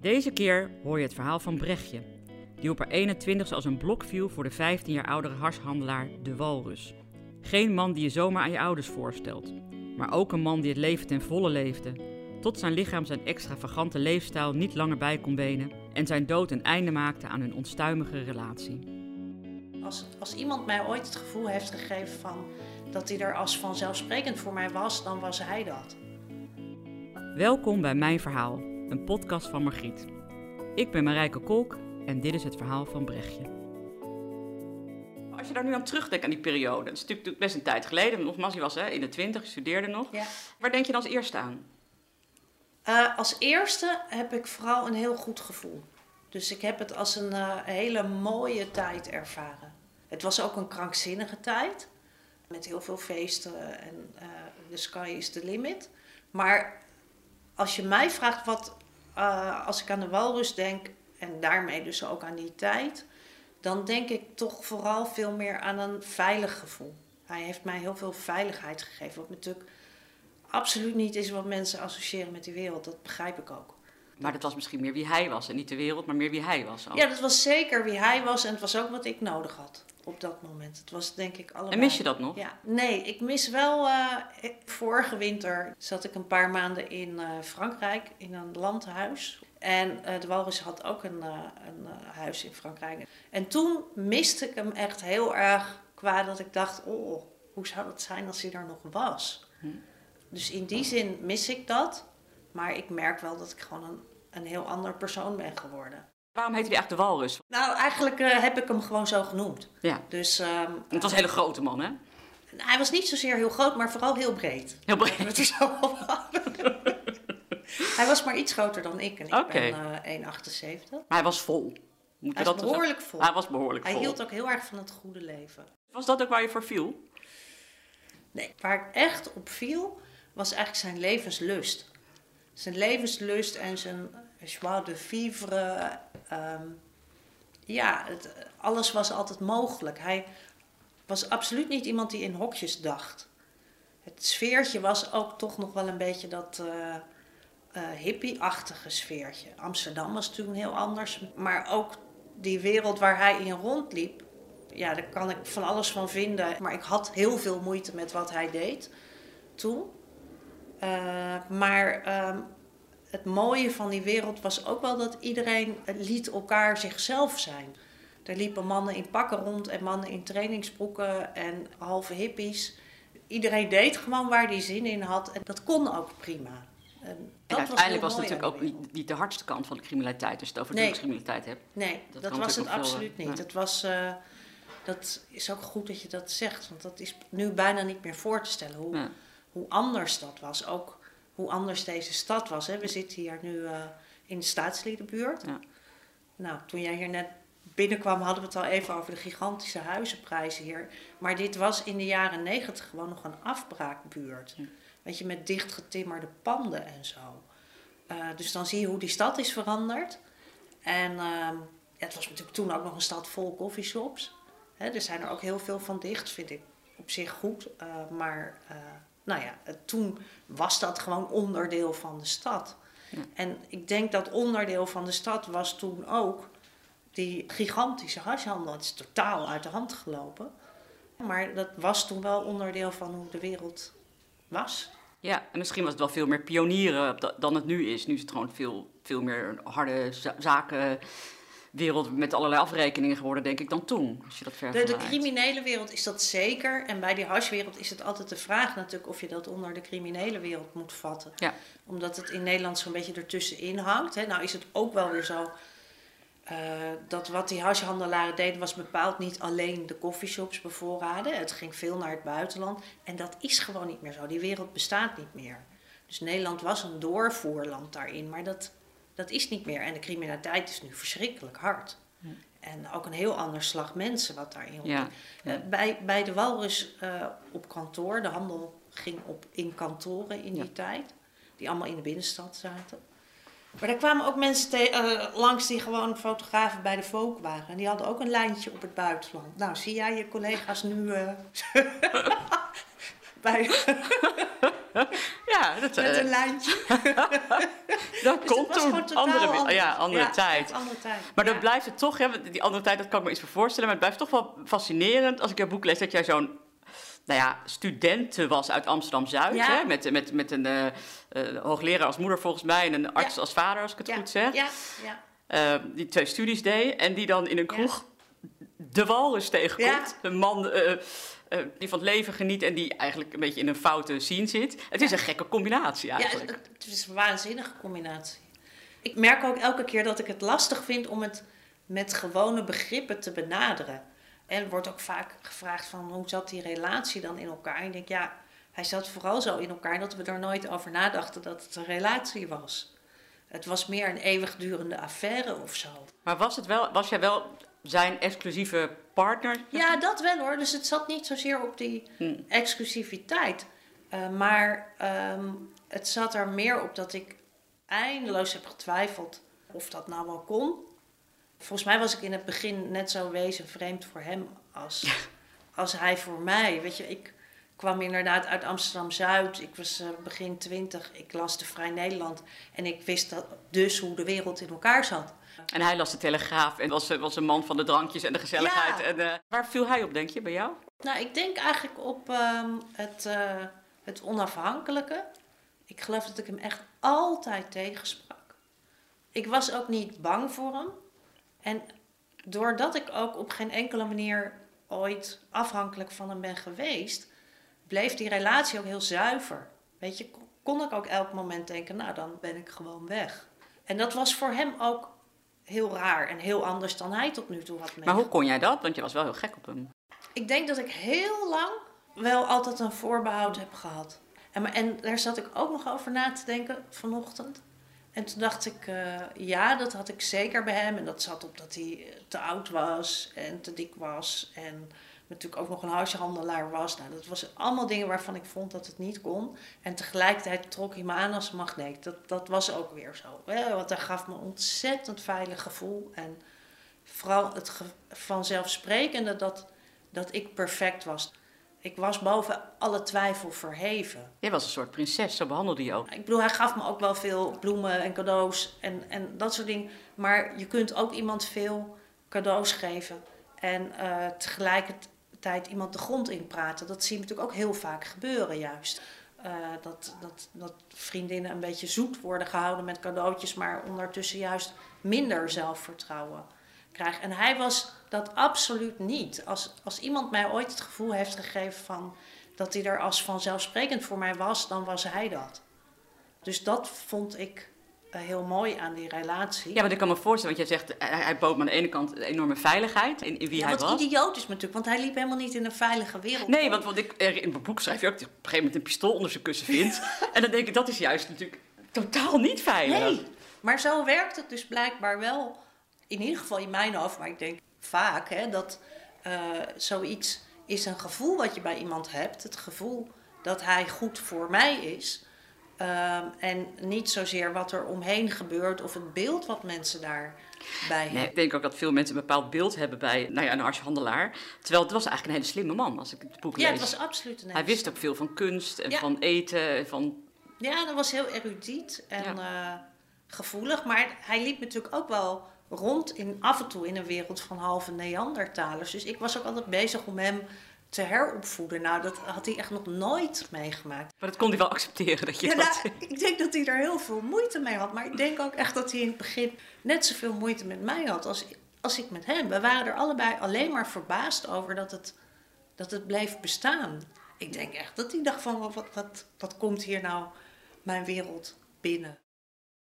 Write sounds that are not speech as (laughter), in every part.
Deze keer hoor je het verhaal van Brechtje, die op haar 21ste als een blok viel voor de 15 jaar oudere harshandelaar De Walrus. Geen man die je zomaar aan je ouders voorstelt, maar ook een man die het leven ten volle leefde, tot zijn lichaam zijn extravagante leefstijl niet langer bij kon benen en zijn dood een einde maakte aan hun onstuimige relatie. Als, als iemand mij ooit het gevoel heeft gegeven van dat hij er als vanzelfsprekend voor mij was, dan was hij dat. Welkom bij Mijn Verhaal, een podcast van Margriet. Ik ben Marijke Kolk en dit is het verhaal van Brechtje. Als je daar nu aan terugdenkt aan die periode, dat is natuurlijk best een tijd geleden, nogmaals, je was hè, in de twintig, je studeerde nog. Ja. Waar denk je dan als eerste aan? Eh, als eerste heb ik vooral een heel goed gevoel. Dus ik heb het als een eh, hele mooie tijd ervaren. Het was ook een krankzinnige tijd. Met heel veel feesten en eh the sky is the limit. Maar als je mij vraagt wat, eh, als ik aan de walrus denk, en daarmee dus ook aan die tijd, dan denk ik toch vooral veel meer aan een veilig gevoel. Hij heeft mij heel veel veiligheid gegeven. Wat natuurlijk absoluut niet is wat mensen associëren met die wereld. Dat begrijp ik ook. Maar dat was misschien meer wie hij was en niet de wereld, maar meer wie hij was. ook. Ja, dat was zeker wie hij was en het was ook wat ik nodig had op dat moment. Het was denk ik allemaal. En mis je dat nog? Ja, nee, ik mis wel. eh, vorige winter zat ik een paar maanden in eh, Frankrijk in een landhuis. En eh, de Walrus had ook een, een huis in Frankrijk. En toen miste ik hem echt heel erg qua dat ik dacht: oh, hoe zou het zijn als hij er nog was? Hm. Dus in die zin mis ik dat. Maar ik merk wel dat ik gewoon een, een heel ander persoon ben geworden. Waarom heette hij eigenlijk de walrus? Nou, eigenlijk eh, heb ik hem gewoon zo genoemd. Ja, Dus ehm, het was een hele grote man, hè? hij was niet zozeer heel groot, maar vooral heel breed. Heel breed. Het is wel- hij was maar iets groter dan ik en ik ben eh 1,78. Maar hij was vol. Moet Hij was dat behoorlijk vol. Hij was behoorlijk Hij vol. hield ook heel erg van het goede leven. Was dat ook waar je voor viel? Nee, waar ik echt op viel, was eigenlijk zijn levenslust. Zijn levenslust en zijn joie de vivre. ehm, ja, het, alles was altijd mogelijk. Hij was absoluut niet iemand die in hokjes dacht. Het sfeertje was ook toch nog wel een beetje dat eh, eh, hippie-achtige sfeertje. Amsterdam was toen heel anders. Maar ook die wereld waar hij in rondliep, ja, daar kan ik van alles van vinden. Maar ik had heel veel moeite met wat hij deed toen. Eh, maar ehm, het mooie van die wereld was ook wel dat iedereen liet elkaar zichzelf zijn. Er liepen mannen in pakken rond en mannen in trainingsbroeken en halve hippies. Iedereen deed gewoon waar hij zin in had en dat kon ook prima. En En dat uiteindelijk was het natuurlijk ook de niet, niet de hardste kant van de criminaliteit, als je het over Nee. drugscriminaliteit hebt. Nee, Dat dat, was het veel, absoluut niet. Het was, eh, dat is ook goed dat je dat zegt, want dat is nu bijna niet meer voor te stellen hoe, Ja. Hoe anders dat was. Ook hoe anders deze stad was. Hè. We zitten hier nu eh, in de staatsliedenbuurt. Ja. Nou, toen jij hier net binnenkwam, hadden we het al even over de gigantische huizenprijzen hier. Maar dit was in de jaren negentig gewoon nog een afbraakbuurt. Ja. Weet je, met dichtgetimmerde panden en zo. Eh, dus dan zie je hoe die stad is veranderd. En ehm, het was natuurlijk toen ook nog een stad vol coffeeshops. Hè, er zijn er ook heel veel van dicht, vind ik op zich goed. Eh, maar nou ja, toen was dat gewoon onderdeel van de stad. Ja. En ik denk dat onderdeel van de stad was toen ook die gigantische hashhandel. Het is totaal uit de hand gelopen. Maar dat was toen wel onderdeel van hoe de wereld was. Ja, en misschien was het wel veel meer pionieren dan het nu is. Nu is het gewoon veel, veel meer harde za- zakenwereld met allerlei afrekeningen geworden, denk ik, dan toen. Als je dat De, vergelijkt. de criminele wereld is dat zeker. En bij die hashwereld is het altijd de vraag natuurlijk of je dat onder de criminele wereld moet vatten. Ja. Omdat het in Nederland zo'n beetje ertussenin hangt. Hè. Nou is het ook wel weer zo eh, dat wat die hashhandelaren deden was bepaald niet alleen de coffeeshops bevoorraden. Het ging veel naar het buitenland. En dat is gewoon niet meer zo. Die wereld bestaat niet meer. Dus Nederland was een doorvoerland daarin. Maar dat, Dat is niet meer. En de criminaliteit is nu verschrikkelijk hard. En ook een heel ander slag mensen wat daarin Ja. uh, bij, bij de Walrus uh, op kantoor, de handel ging op in kantoren in die Ja. tijd, die allemaal in de binnenstad zaten. Maar daar kwamen ook mensen te- uh, langs die gewoon fotografen bij de Volk waren. En die hadden ook een lijntje op het buitenland. Nou, zie jij je collega's nu eh, (laughs) bij, (laughs) (laughs) Ja, dat, met eh, een lijntje? (laughs) dat Dus komt toen. Andere, anders. ja, andere Ja, tijd. andere tijd. Maar Ja. dan blijft het toch, want die andere tijd, dat kan ik me iets voor voorstellen, maar het blijft toch wel fascinerend als ik jouw boek lees dat jij zo'n nou ja, studenten was uit Amsterdam-Zuid, Ja. hè, met, met, met een eh, eh, hoogleraar als moeder volgens mij en een arts Ja. als vader, als ik het ja. goed zeg, Ja, ja. Eh, die twee studies deed en die dan in een Ja. kroeg de walrus tegenkomt. Ja. Een man eh, die van het leven geniet en die eigenlijk een beetje in een foute scene zit. Het is een gekke combinatie Ja, eigenlijk. het, het is een waanzinnige combinatie. Ik merk ook elke keer dat ik het lastig vind om het met gewone begrippen te benaderen. En er wordt ook vaak gevraagd van hoe zat die relatie dan in elkaar? En ik denk ja, hij zat vooral zo in elkaar dat we er nooit over nadachten dat het een relatie was. Het was meer een eeuwigdurende affaire of zo. Maar was, het wel, was jij wel zijn exclusieve partner? Ja, dat wel hoor. Dus het zat niet zozeer op die Hm. exclusiviteit. Eh, maar ehm, het zat er meer op dat ik eindeloos heb getwijfeld of dat nou wel kon. Volgens mij was ik in het begin net zo wezen vreemd voor hem als, (laughs) als hij voor mij. Weet je, ik kwam inderdaad uit Amsterdam-Zuid. Ik was eh, begin twintig. Ik las de Vrij Nederland. En ik wist dat, dus hoe de wereld in elkaar zat. En hij las de Telegraaf en was, was een man van de drankjes en de gezelligheid. Ja. En, eh, waar viel hij op, denk je, bij jou? Nou, ik denk eigenlijk op ehm, het, eh, het onafhankelijke. Ik geloof dat ik hem echt altijd tegensprak. Ik was ook niet bang voor hem. En doordat ik ook op geen enkele manier ooit afhankelijk van hem ben geweest, bleef die relatie ook heel zuiver. Weet je, kon ik ook elk moment denken, nou dan ben ik gewoon weg. En dat was voor hem ook heel raar en heel anders dan hij tot nu toe had meegemaakt. Maar hoe kon jij dat? Want je was wel heel gek op hem. Ik denk dat ik heel lang wel altijd een voorbehoud heb gehad. En, en daar zat ik ook nog over na te denken vanochtend. En toen dacht ik, eh, ja, dat had ik zeker bij hem. En dat zat op dat hij eh, te oud was en te dik was. En natuurlijk ook nog een huishandelaar was. Nou, dat was allemaal dingen waarvan ik vond dat het niet kon. En tegelijkertijd trok hij me aan als magneet. Dat, dat was ook weer zo. Hè? Want hij gaf me een ontzettend veilig gevoel. En vooral het ge- vanzelfsprekende dat, dat ik perfect was. Ik was boven alle twijfel verheven. Jij was een soort prinses, zo behandelde je ook. Ik bedoel, hij gaf me ook wel veel bloemen en cadeaus en, en dat soort dingen. Maar je kunt ook iemand veel cadeaus geven en eh, tegelijkertijd iemand de grond inpraten. Dat zie je natuurlijk ook heel vaak gebeuren juist. Eh, dat, dat, dat vriendinnen een beetje zoet worden gehouden met cadeautjes, maar ondertussen juist minder zelfvertrouwen krijgen. En hij was dat absoluut niet. Als, als iemand mij ooit het gevoel heeft gegeven van dat hij er als vanzelfsprekend voor mij was, dan was hij dat. Dus dat vond ik heel mooi aan die relatie. Ja, want ik kan me voorstellen, want jij zegt, hij, hij bood me aan de ene kant een enorme veiligheid in, in wie Ja, hij wat was. idioot is natuurlijk, want hij liep helemaal niet in een veilige wereld. Nee, want, want ik, er- in mijn boek schrijf je ook op een gegeven moment een pistool onder zijn kussen vindt. (laughs) en dan denk ik, dat is juist natuurlijk totaal niet veilig. Nee, maar zo werkt het dus blijkbaar wel. In ieder geval in mijn hoofd, maar ik denk vaak hè, dat eh, zoiets is een gevoel wat je bij iemand hebt. Het gevoel dat hij goed voor mij is. Ehm, en niet zozeer wat er omheen gebeurt of het beeld wat mensen daarbij Nee, hebben. ik denk ook dat veel mensen een bepaald beeld hebben bij nou ja, een artshandelaar. Terwijl het was eigenlijk een hele slimme man, als ik het boek Ja, lees. het was absoluut een Hij wist ook veel van kunst en Ja. van eten. en Van... Ja, dat was heel erudiet en Ja. eh, gevoelig. Maar hij liep natuurlijk ook wel rond in, af en toe in een wereld van halve Neandertalers. Dus ik was ook altijd bezig om hem te heropvoeden. Nou, dat had hij echt nog nooit meegemaakt. Maar dat kon hij wel accepteren dat je Ja, dat... nou, ik denk dat hij er heel veel moeite mee had. Maar ik denk ook echt dat hij in het begin net zoveel moeite met mij had als, als ik met hem. We waren er allebei alleen maar verbaasd over dat het, dat het bleef bestaan. Ik denk echt dat hij dacht van, wat, wat, wat komt hier nou mijn wereld binnen?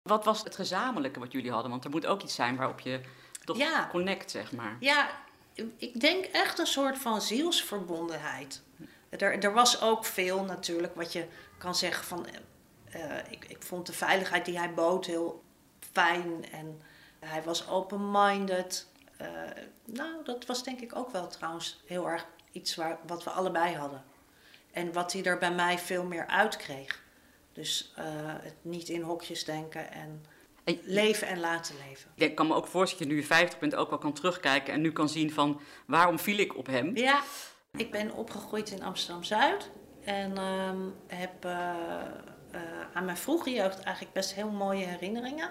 Wat was het gezamenlijke wat jullie hadden? Want er moet ook iets zijn waarop je toch Ja. connect, zeg maar. Ja, ik denk echt een soort van zielsverbondenheid. Er, er was ook veel natuurlijk wat je kan zeggen van... eh, ik, ik vond de veiligheid die hij bood heel fijn en hij was open-minded. Uh, nou, dat was denk ik ook wel trouwens heel erg iets waar, wat we allebei hadden. En wat hij er bij mij veel meer uitkreeg. Dus het niet in hokjes denken en leven en laten leven. Ik kan me ook voorstellen dat je nu je 50 bent ook wel kan terugkijken en nu kan zien van waarom viel ik op hem. Ja, ik ben opgegroeid in Amsterdam-Zuid en uh, heb uh, aan mijn vroege jeugd eigenlijk best heel mooie herinneringen.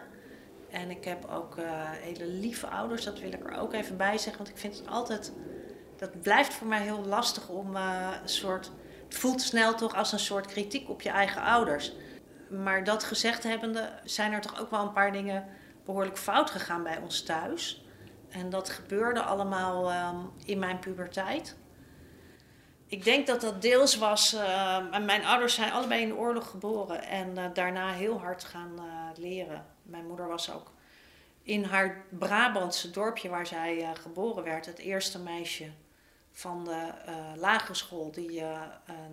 En ik heb ook hele lieve ouders, dat wil ik er ook even bij zeggen, want ik vind het altijd, dat blijft voor mij heel lastig om een soort, het voelt snel toch als een soort kritiek op je eigen ouders maar dat gezegd hebbende zijn er toch ook wel een paar dingen behoorlijk fout gegaan bij ons thuis. En dat gebeurde allemaal uh, in mijn puberteit. Ik denk dat dat deels was. Uh, mijn ouders zijn allebei in de oorlog geboren en uh, daarna heel hard gaan eh, leren. Mijn moeder was ook in haar Brabantse dorpje waar zij geboren werd, het eerste meisje van de lagere school die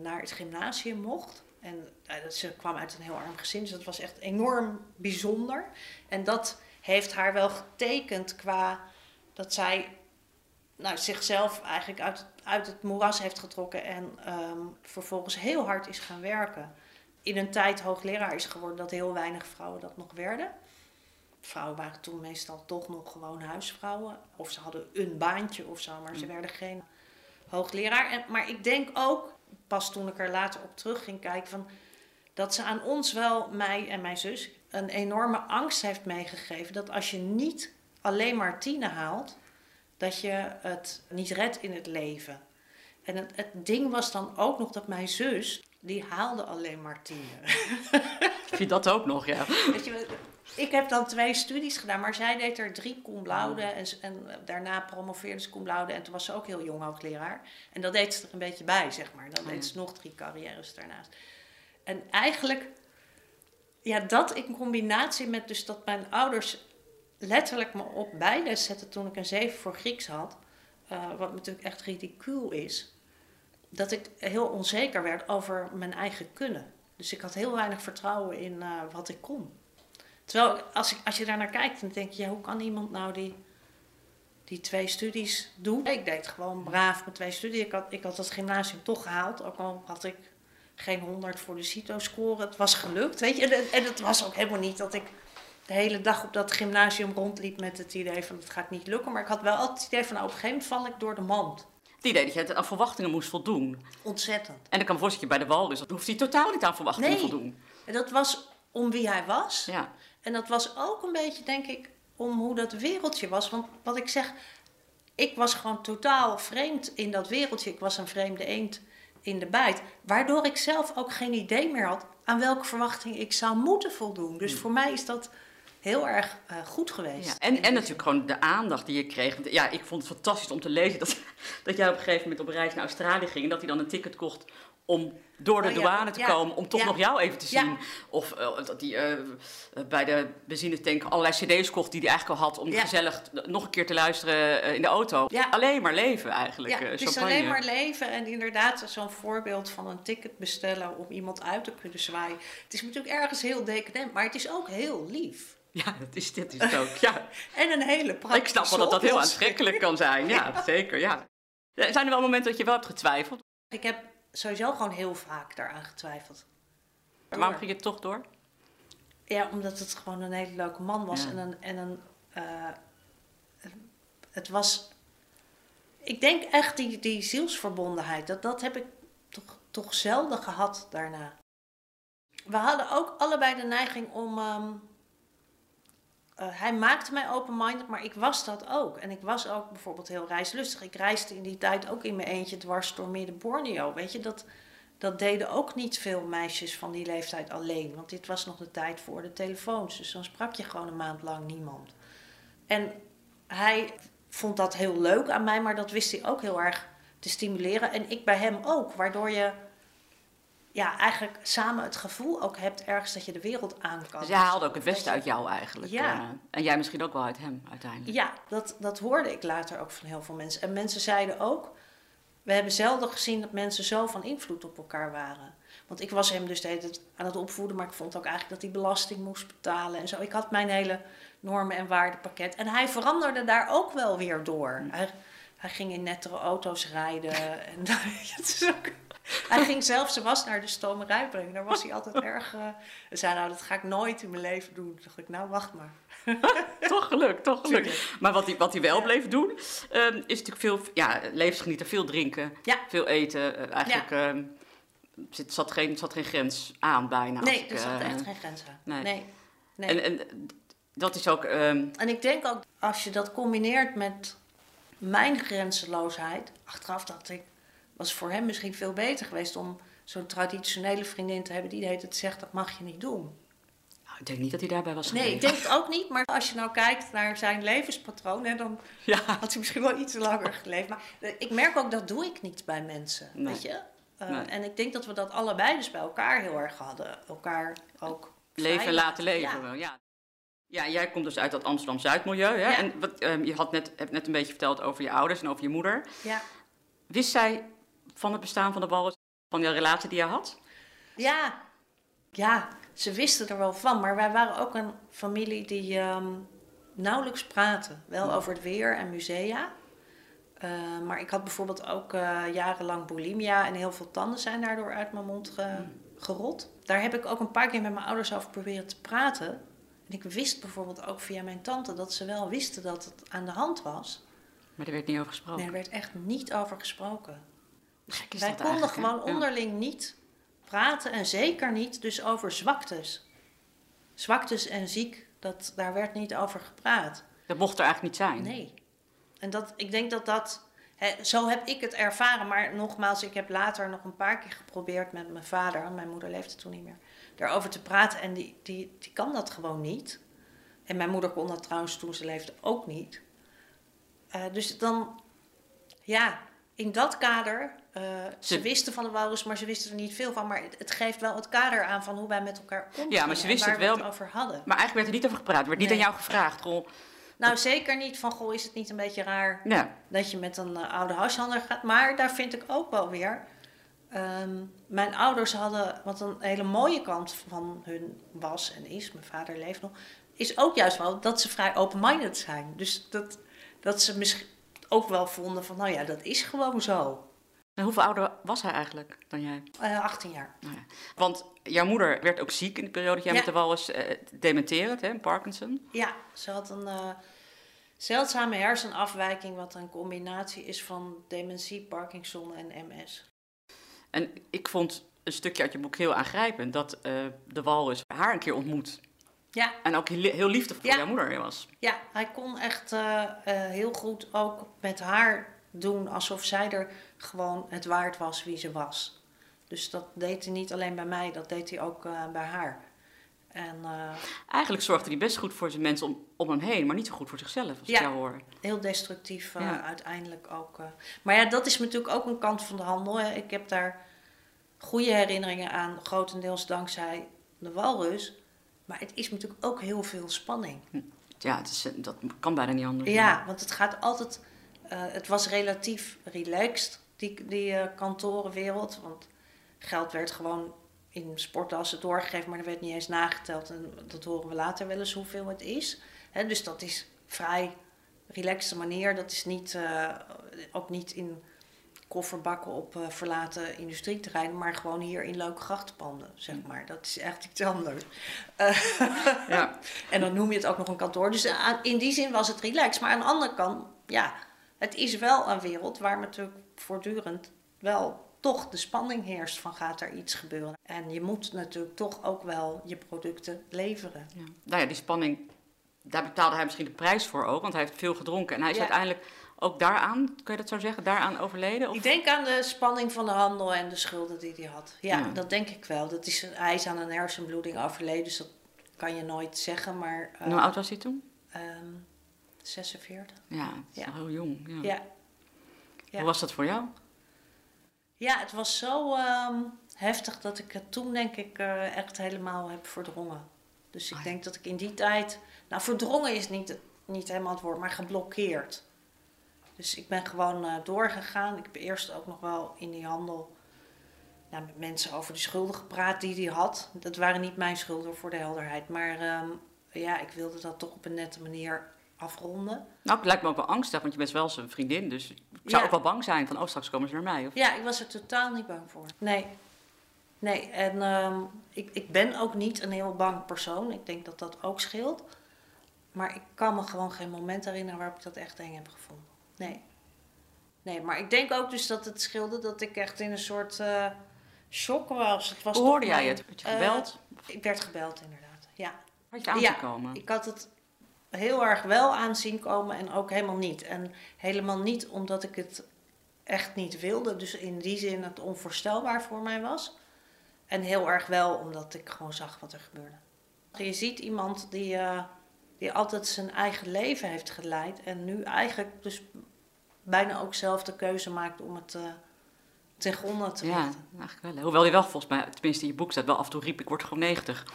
naar het gymnasium mocht. En uh, ze kwam uit een heel arm gezin, dus dat was echt enorm bijzonder. En dat heeft haar wel getekend qua dat zij nou, zichzelf eigenlijk uit, uit het moeras heeft getrokken en um, vervolgens heel hard is gaan werken. In een tijd hoogleraar is geworden dat heel weinig vrouwen dat nog werden. Vrouwen waren toen meestal toch nog gewoon huisvrouwen. Of ze hadden een baantje of zo, maar ze mm. werden geen hoogleraar. En, maar ik denk ook pas toen ik er later op terug ging kijken, van, dat ze aan ons wel, mij en mijn zus, een enorme angst heeft meegegeven. Dat als je niet alleen maar tienen haalt, dat je het niet redt in het leven. En het, het ding was dan ook nog dat mijn zus, die haalde alleen maar tienen. Heb je dat ook nog, ja? Weet je, ik heb dan twee studies gedaan, maar zij deed er drie cum laude en, en daarna promoveerde ze cum laude en toen was ze ook heel jong hoogleraar. En dat deed ze er een beetje bij, zeg maar. Dan deed ze nog drie carrières daarnaast. En eigenlijk, ja, dat in combinatie met dus dat mijn ouders letterlijk me op bijles zetten toen ik een zeven voor Grieks had, uh, wat natuurlijk echt ridicuul is, dat ik heel onzeker werd over mijn eigen kunnen. Dus ik had heel weinig vertrouwen in uh, wat ik kon. Terwijl als, ik, als je daar naar kijkt, dan denk je, ja, hoe kan iemand nou die, die twee studies doen? Ik deed gewoon braaf mijn twee studies. Ik had, ik had het gymnasium toch gehaald, ook al had ik geen 100 voor de CITO-score. Het was gelukt, weet je. En, en het was ook helemaal niet dat ik de hele dag op dat gymnasium rondliep met het idee van het gaat niet lukken. Maar ik had wel altijd het idee van nou, op een gegeven moment val ik door de mand. Het idee dat je aan verwachtingen moest voldoen. Ontzettend. En ik kan me voorstellen, bij de Walrus hoeft hij totaal niet aan verwachtingen nee. voldoen. En dat was om wie hij was. Ja. En dat was ook een beetje, denk ik, om hoe dat wereldje was. Want wat ik zeg, ik was gewoon totaal vreemd in dat wereldje. Ik was een vreemde eend in de bijt. Waardoor ik zelf ook geen idee meer had aan welke verwachting ik zou moeten voldoen. Dus hmm. voor mij is dat heel erg uh, goed geweest. Ja, en, en natuurlijk gewoon de aandacht die je kreeg. Ja, ik vond het fantastisch om te lezen dat, (laughs) dat jij op een gegeven moment op reis naar Australië ging. En dat hij dan een ticket kocht om door de oh, douane te komen, om toch nog jou even te zien. Of uh, dat hij uh, bij de benzinetank allerlei cd's kocht die hij eigenlijk al had... om gezellig nog een keer te luisteren uh, in de auto. Alleen maar leven eigenlijk. Ja, het is alleen maar leven. En inderdaad, zo'n voorbeeld van een ticket bestellen... om iemand uit te kunnen zwaaien. Het is natuurlijk ergens heel decadent, maar het is ook heel lief. Ja, dat is, dit is het ook, ja. (laughs) en een hele praktische Ik snap wel dat dat heel aantrekkelijk kan zijn. Ja, (laughs) zeker, ja. Zijn er wel momenten dat je wel hebt getwijfeld? Ik heb sowieso gewoon heel vaak daaraan getwijfeld. Door. Waarom ging je toch door? Ja, omdat het gewoon een hele leuke man was. En een. En een uh, het was. Ik denk echt die, die zielsverbondenheid. Dat, dat heb ik toch, toch zelden gehad daarna. We hadden ook allebei de neiging om. Um, uh, hij maakte mij open-minded, maar ik was dat ook. En ik was ook bijvoorbeeld heel reislustig. Ik reisde in die tijd ook in mijn eentje dwars door midden Borneo. Weet je, dat, dat deden ook niet veel meisjes van die leeftijd alleen. Want dit was nog de tijd voor de telefoons. Dus dan sprak je gewoon een maand lang niemand. En hij vond dat heel leuk aan mij, maar dat wist hij ook heel erg te stimuleren. En ik bij hem ook, waardoor je ja, eigenlijk samen het gevoel ook hebt ergens dat je de wereld aan kan. Dus hij haalde ook het beste uit jou eigenlijk. Ja. Uh, en jij misschien ook wel uit hem uiteindelijk. Ja, dat, dat hoorde ik later ook van heel veel mensen. En mensen zeiden ook, we hebben zelden gezien dat mensen zo van invloed op elkaar waren. Want ik was hem dus de hele tijd aan het opvoeden, maar ik vond ook eigenlijk dat hij belasting moest betalen en zo. Ik had mijn hele normen- en waardepakket. En hij veranderde daar ook wel weer door. Hij, hij ging in nettere auto's rijden. En, (laughs) het is ook, (laughs) hij ging zelfs zijn was naar de stomerij brengen. Daar was hij altijd erg... Uh, zei, nou, dat ga ik nooit in mijn leven doen. Toen dacht ik, nou, wacht maar. (laughs) toch gelukt, toch gelukt. Maar wat hij, wat hij wel bleef doen, um, is natuurlijk veel ja, levensgenieten, veel drinken, ja. veel eten. Uh, eigenlijk ja. um, zit, zat, geen, zat geen grens aan bijna. Nee, er zat uh, echt geen grens aan. Nee. nee. nee. En, en dat is ook... Um... En ik denk ook, als je dat combineert met mijn grenzeloosheid... Achteraf dacht ik, was voor hem misschien veel beter geweest... om zo'n traditionele vriendin te hebben die de hele tijd zegt... dat mag je niet doen. Nou, ik denk niet dat hij daarbij was Nee, ik denk het ook niet. Maar als je nou kijkt naar zijn levenspatroon... Hè, dan ja. had hij misschien wel iets langer geleefd. Maar ik merk ook, dat doe ik niet bij mensen. Nee. Weet je? Uh, Nee. En ik denk dat we dat allebei dus bij elkaar heel erg hadden. Elkaar ook Leven vrij laten leven. Ja. wel, Ja. ja, jij komt dus uit dat Amsterdam-Zuidmilieu. Hè? Ja. En wat, ehm, je had net, hebt net een beetje verteld over je ouders en over je moeder. Ja. Wist zij van het bestaan van de walrus, van de relatie die je had? Ja. ja, ze wisten er wel van. Maar wij waren ook een familie die ehm, nauwelijks praatte. Wel over het weer en musea. Uh, maar ik had bijvoorbeeld ook uh, jarenlang bulimia en heel veel tanden zijn daardoor uit mijn mond ge gerold. Daar heb ik ook een paar keer met mijn ouders over proberen te praten. En ik wist bijvoorbeeld ook via mijn tante dat ze wel wisten dat het aan de hand was. Maar er werd niet over gesproken. Nee, er werd echt niet over gesproken. Gek is Wij dat konden gewoon Ja. onderling niet praten en zeker niet dus over zwaktes. Zwaktes en ziek, dat, daar werd niet over gepraat. Dat mocht er eigenlijk niet zijn. Nee. En dat, ik denk dat dat. Hè, zo heb ik het ervaren. Maar nogmaals, ik heb later nog een paar keer geprobeerd met mijn vader. Mijn moeder leefde toen niet meer. Daarover te praten. En die, die, die kan dat gewoon niet. En mijn moeder kon dat trouwens toen ze leefde ook niet. Eh, dus dan. Ja, in dat kader. eh, ze, Ze- wisten van de walrus, maar ze wisten er niet veel van. Maar het, geeft wel het kader aan van hoe wij met elkaar omgaan. Ja, maar ze wisten en het wel. we het over hadden. Maar eigenlijk werd er niet over gepraat. Er werd niet aan jou gevraagd. Goh, Nou, zeker niet van, goh, is het niet een beetje raar ja. dat je met een eh, oude huishandelaar gaat. Maar daar vind ik ook wel weer. ehm, mijn ouders hadden, wat een hele mooie kant van hun was en is, mijn vader leeft nog, is ook juist wel dat ze vrij open-minded zijn. Dus dat, dat ze misschien ook wel vonden van, nou ja, dat is gewoon zo. En hoeveel ouder was hij eigenlijk dan jij? Eh 18 jaar. Nou ja. Want jouw moeder werd ook ziek in de periode dat jij Ja. met de walrus eh, dementerend, hè, Parkinson. Ja, ze had een eh, zeldzame hersenafwijking, wat een combinatie is van dementie, Parkinson en MS. En ik vond een stukje uit je boek heel aangrijpend dat de walrus haar een keer ontmoet. Ja, En ook heel, liefdevol voor Ja. jouw moeder was. Ja, hij kon echt eh, eh, heel goed ook met haar doen alsof zij er gewoon het waard was wie ze was. Dus dat deed hij niet alleen bij mij, dat deed hij ook eh, bij haar. En Eigenlijk zorgde hij best goed voor zijn mensen om, om hem heen, maar niet zo goed voor zichzelf, als ik Ja. jou hoor. heel destructief Ja. uiteindelijk ook. Maar ja, dat is natuurlijk ook een kant van de handel. hè. Ik heb daar goede herinneringen aan, grotendeels dankzij de walrus. Maar het is natuurlijk ook heel veel spanning. Ja, het is, dat kan bijna niet anders. Ja, want het gaat altijd. eh, het was relatief relaxed, die, die eh, kantorenwereld. Want geld werd gewoon in sporttassen doorgegeven, maar er werd niet eens nageteld. En dat horen we later wel eens hoeveel het is. Dus dat is vrij relaxte manier. Dat is niet, eh, ook niet in kofferbakken op eh, verlaten industrieterreinen, maar gewoon hier in leuke grachtenpanden, zeg maar. Dat is echt iets anders. Eh, (laughs) Ja. (laughs) en dan noem je het ook nog een kantoor. Dus aan- in die zin was het relaxed. Maar aan de andere kant, ja, het is wel een wereld waar natuurlijk voortdurend wel toch de spanning heerst van gaat er iets gebeuren. En je moet natuurlijk toch ook wel je producten leveren. Ja. Nou ja, die spanning, daar betaalde hij misschien de prijs voor ook, want hij heeft veel gedronken. En hij is Ja. uiteindelijk ook daaraan, kun je dat zo zeggen, daaraan overleden? Of? Ik denk aan de spanning van de handel en de schulden die hij had. Ja, Ja. dat denk ik wel. Dat is, hij is aan een hersenbloeding overleden, dus dat kan je nooit zeggen. Maar eh, hoe oud was hij toen? ehm, 46. Ja, dat is Ja. heel jong. Ja. Ja. Hoe was dat voor jou? Ja, het was zo ehm, heftig dat ik het toen denk ik eh, echt helemaal heb verdrongen. Dus ik Ah, denk dat ik in die tijd... Nou, verdrongen is niet, niet helemaal het woord, maar geblokkeerd. Dus ik ben gewoon eh, doorgegaan. Ik heb eerst ook nog wel in die handel nou, met mensen over de schulden gepraat die hij had. Dat waren niet mijn schulden voor de helderheid. Maar ehm, ja, ik wilde dat toch op een nette manier afronden. Nou, het lijkt me ook wel angstig, want je bent wel zijn vriendin. Dus ik zou Ja. ook wel bang zijn van, oh, straks komen ze naar mij. Of... Ja, ik was er totaal niet bang voor. Nee. Nee, en ehm, ik, ik ben ook niet een heel bang persoon. Ik denk dat dat ook scheelt. Maar ik kan me gewoon geen moment herinneren waarop ik dat echt eng heb gevonden. Nee. Nee, maar ik denk ook dus dat het scheelde dat ik echt in een soort eh, shock was. Het was hoorde jij het? Werd je eh, gebeld? ik werd gebeld, inderdaad. Ja. Had je aan ja. te komen? Ik had het heel erg wel aanzien komen en ook helemaal niet. En helemaal niet omdat ik het echt niet wilde. Dus in die zin het onvoorstelbaar voor mij was. En heel erg wel omdat ik gewoon zag wat er gebeurde. Je ziet iemand die, eh, die altijd zijn eigen leven heeft geleid. En nu eigenlijk dus bijna ook zelf de keuze maakt om het eh, ten gronde te Ja, richten. eigenlijk wel. Hoewel je wel volgens mij, tenminste in je boek staat, wel af en toe riep, ik word gewoon 90.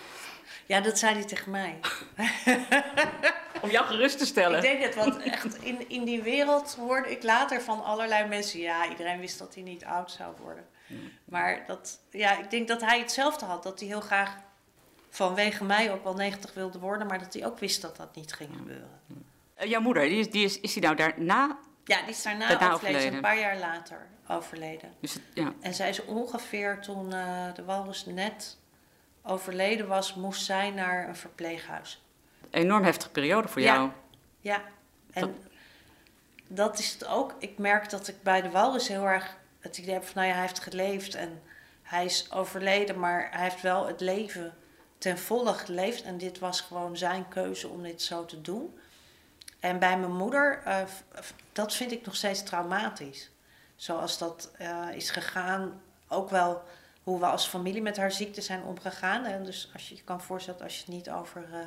Ja, dat zei hij tegen mij. (laughs) Om jou gerust te stellen. Ik denk het, want echt in, in die wereld hoorde ik later van allerlei mensen. Ja, iedereen wist dat hij niet oud zou worden. Maar dat, ja, ik denk dat hij hetzelfde had. Dat hij heel graag vanwege mij ook wel 90 wilde worden. Maar dat hij ook wist dat dat niet ging gebeuren. Eh, jouw moeder, die is, die is, is die nou daarna? Ja, die is daarna Daarna overleden. Een paar jaar later overleden. Dus, het- ja. En zij is ongeveer toen eh, de walrus net overleden was, moest zij naar een verpleeghuis. Enorm heftige periode voor Ja. jou. Ja, en dat is het ook. Ik merk dat ik bij de walrus heel erg het idee heb van, nou ja, hij heeft geleefd en hij is overleden, maar hij heeft wel het leven ten volle geleefd. En dit was gewoon zijn keuze om dit zo te doen. En bij mijn moeder, eh, dat vind ik nog steeds traumatisch. Zoals dat eh, is gegaan, ook wel hoe we als familie met haar ziekte zijn omgegaan. En dus als je je kan voorstellen, als je niet over eh,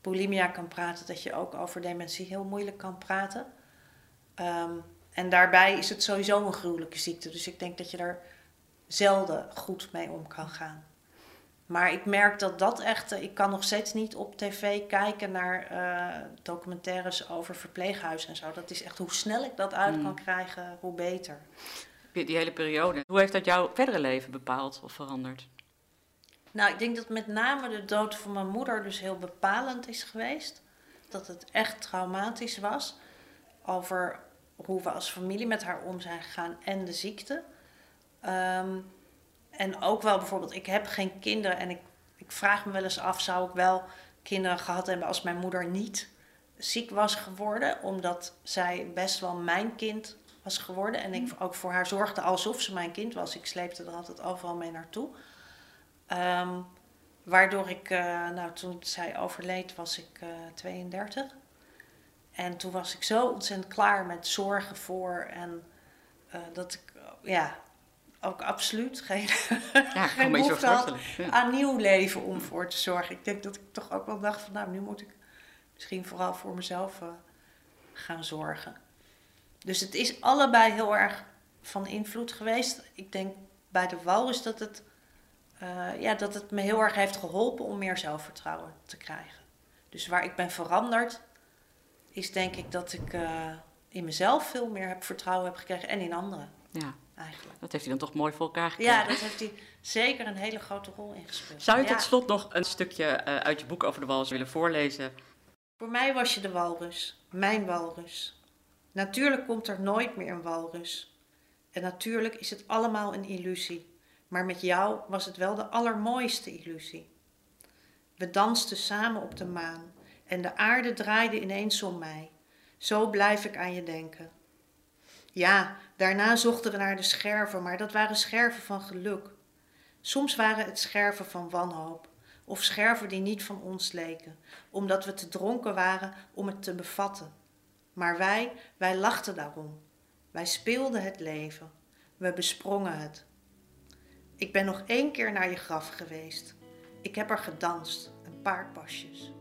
bulimia kan praten, dat je ook over dementie heel moeilijk kan praten. Ehm, en daarbij is het sowieso een gruwelijke ziekte. Dus ik denk dat je er zelden goed mee om kan gaan. Maar ik merk dat dat echt. eh, Ik kan nog steeds niet op tv kijken naar eh, documentaires over verpleeghuizen en zo. Dat is echt hoe snel ik dat uit kan krijgen, hoe beter. Die, die hele periode. Hoe heeft dat jouw verdere leven bepaald of veranderd? Nou, ik denk dat met name de dood van mijn moeder dus heel bepalend is geweest. Dat het echt traumatisch was. Over hoe we als familie met haar om zijn gegaan en de ziekte. Ehm, en ook wel bijvoorbeeld, ik heb geen kinderen en ik, ik vraag me wel eens af, zou ik wel kinderen gehad hebben als mijn moeder niet ziek was geworden? Omdat zij best wel mijn kind was geworden en ik ook voor haar zorgde alsof ze mijn kind was. Ik sleepte er altijd overal mee naartoe. Ehm, waardoor ik, eh, nou toen zij overleed was ik eh 32. En toen was ik zo ontzettend klaar met zorgen voor en eh, dat ik, eh, ja, ook absoluut geen, Ja, (laughs) geen behoefte had. Ja. aan nieuw leven om voor te zorgen. Ik denk dat ik toch ook wel dacht van, nou nu moet ik misschien vooral voor mezelf eh, gaan zorgen. Dus het is allebei heel erg van invloed geweest. Ik denk bij de walrus dat het, eh, ja, dat het me heel erg heeft geholpen om meer zelfvertrouwen te krijgen. Dus waar ik ben veranderd, is denk ik dat ik eh, in mezelf veel meer heb vertrouwen heb gekregen en in anderen ja, eigenlijk. dat heeft hij dan toch mooi voor elkaar gekregen. Ja, dat heeft hij zeker een hele grote rol in gespeeld. Zou je Ja. tot slot nog een stukje eh, uit je boek over de walrus willen voorlezen? Voor mij was je de walrus, mijn walrus. Natuurlijk komt er nooit meer een walrus. En natuurlijk is het allemaal een illusie. Maar met jou was het wel de allermooiste illusie. We dansten samen op de maan en de aarde draaide ineens om mij. Zo blijf ik aan je denken. Ja, daarna zochten we naar de scherven, maar dat waren scherven van geluk. Soms waren het scherven van wanhoop, of scherven die niet van ons leken, omdat we te dronken waren om het te bevatten. Maar wij, wij lachten daarom. Wij speelden het leven. We besprongen het. Ik ben nog één keer naar je graf geweest. Ik heb er gedanst, een paar pasjes.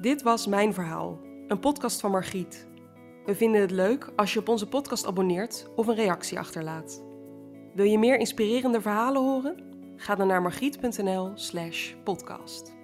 Dit was Mijn Verhaal, een podcast van Margriet. We vinden het leuk als je op onze podcast abonneert of een reactie achterlaat. Wil je meer inspirerende verhalen horen? Ga dan naar margriet.nl/podcast.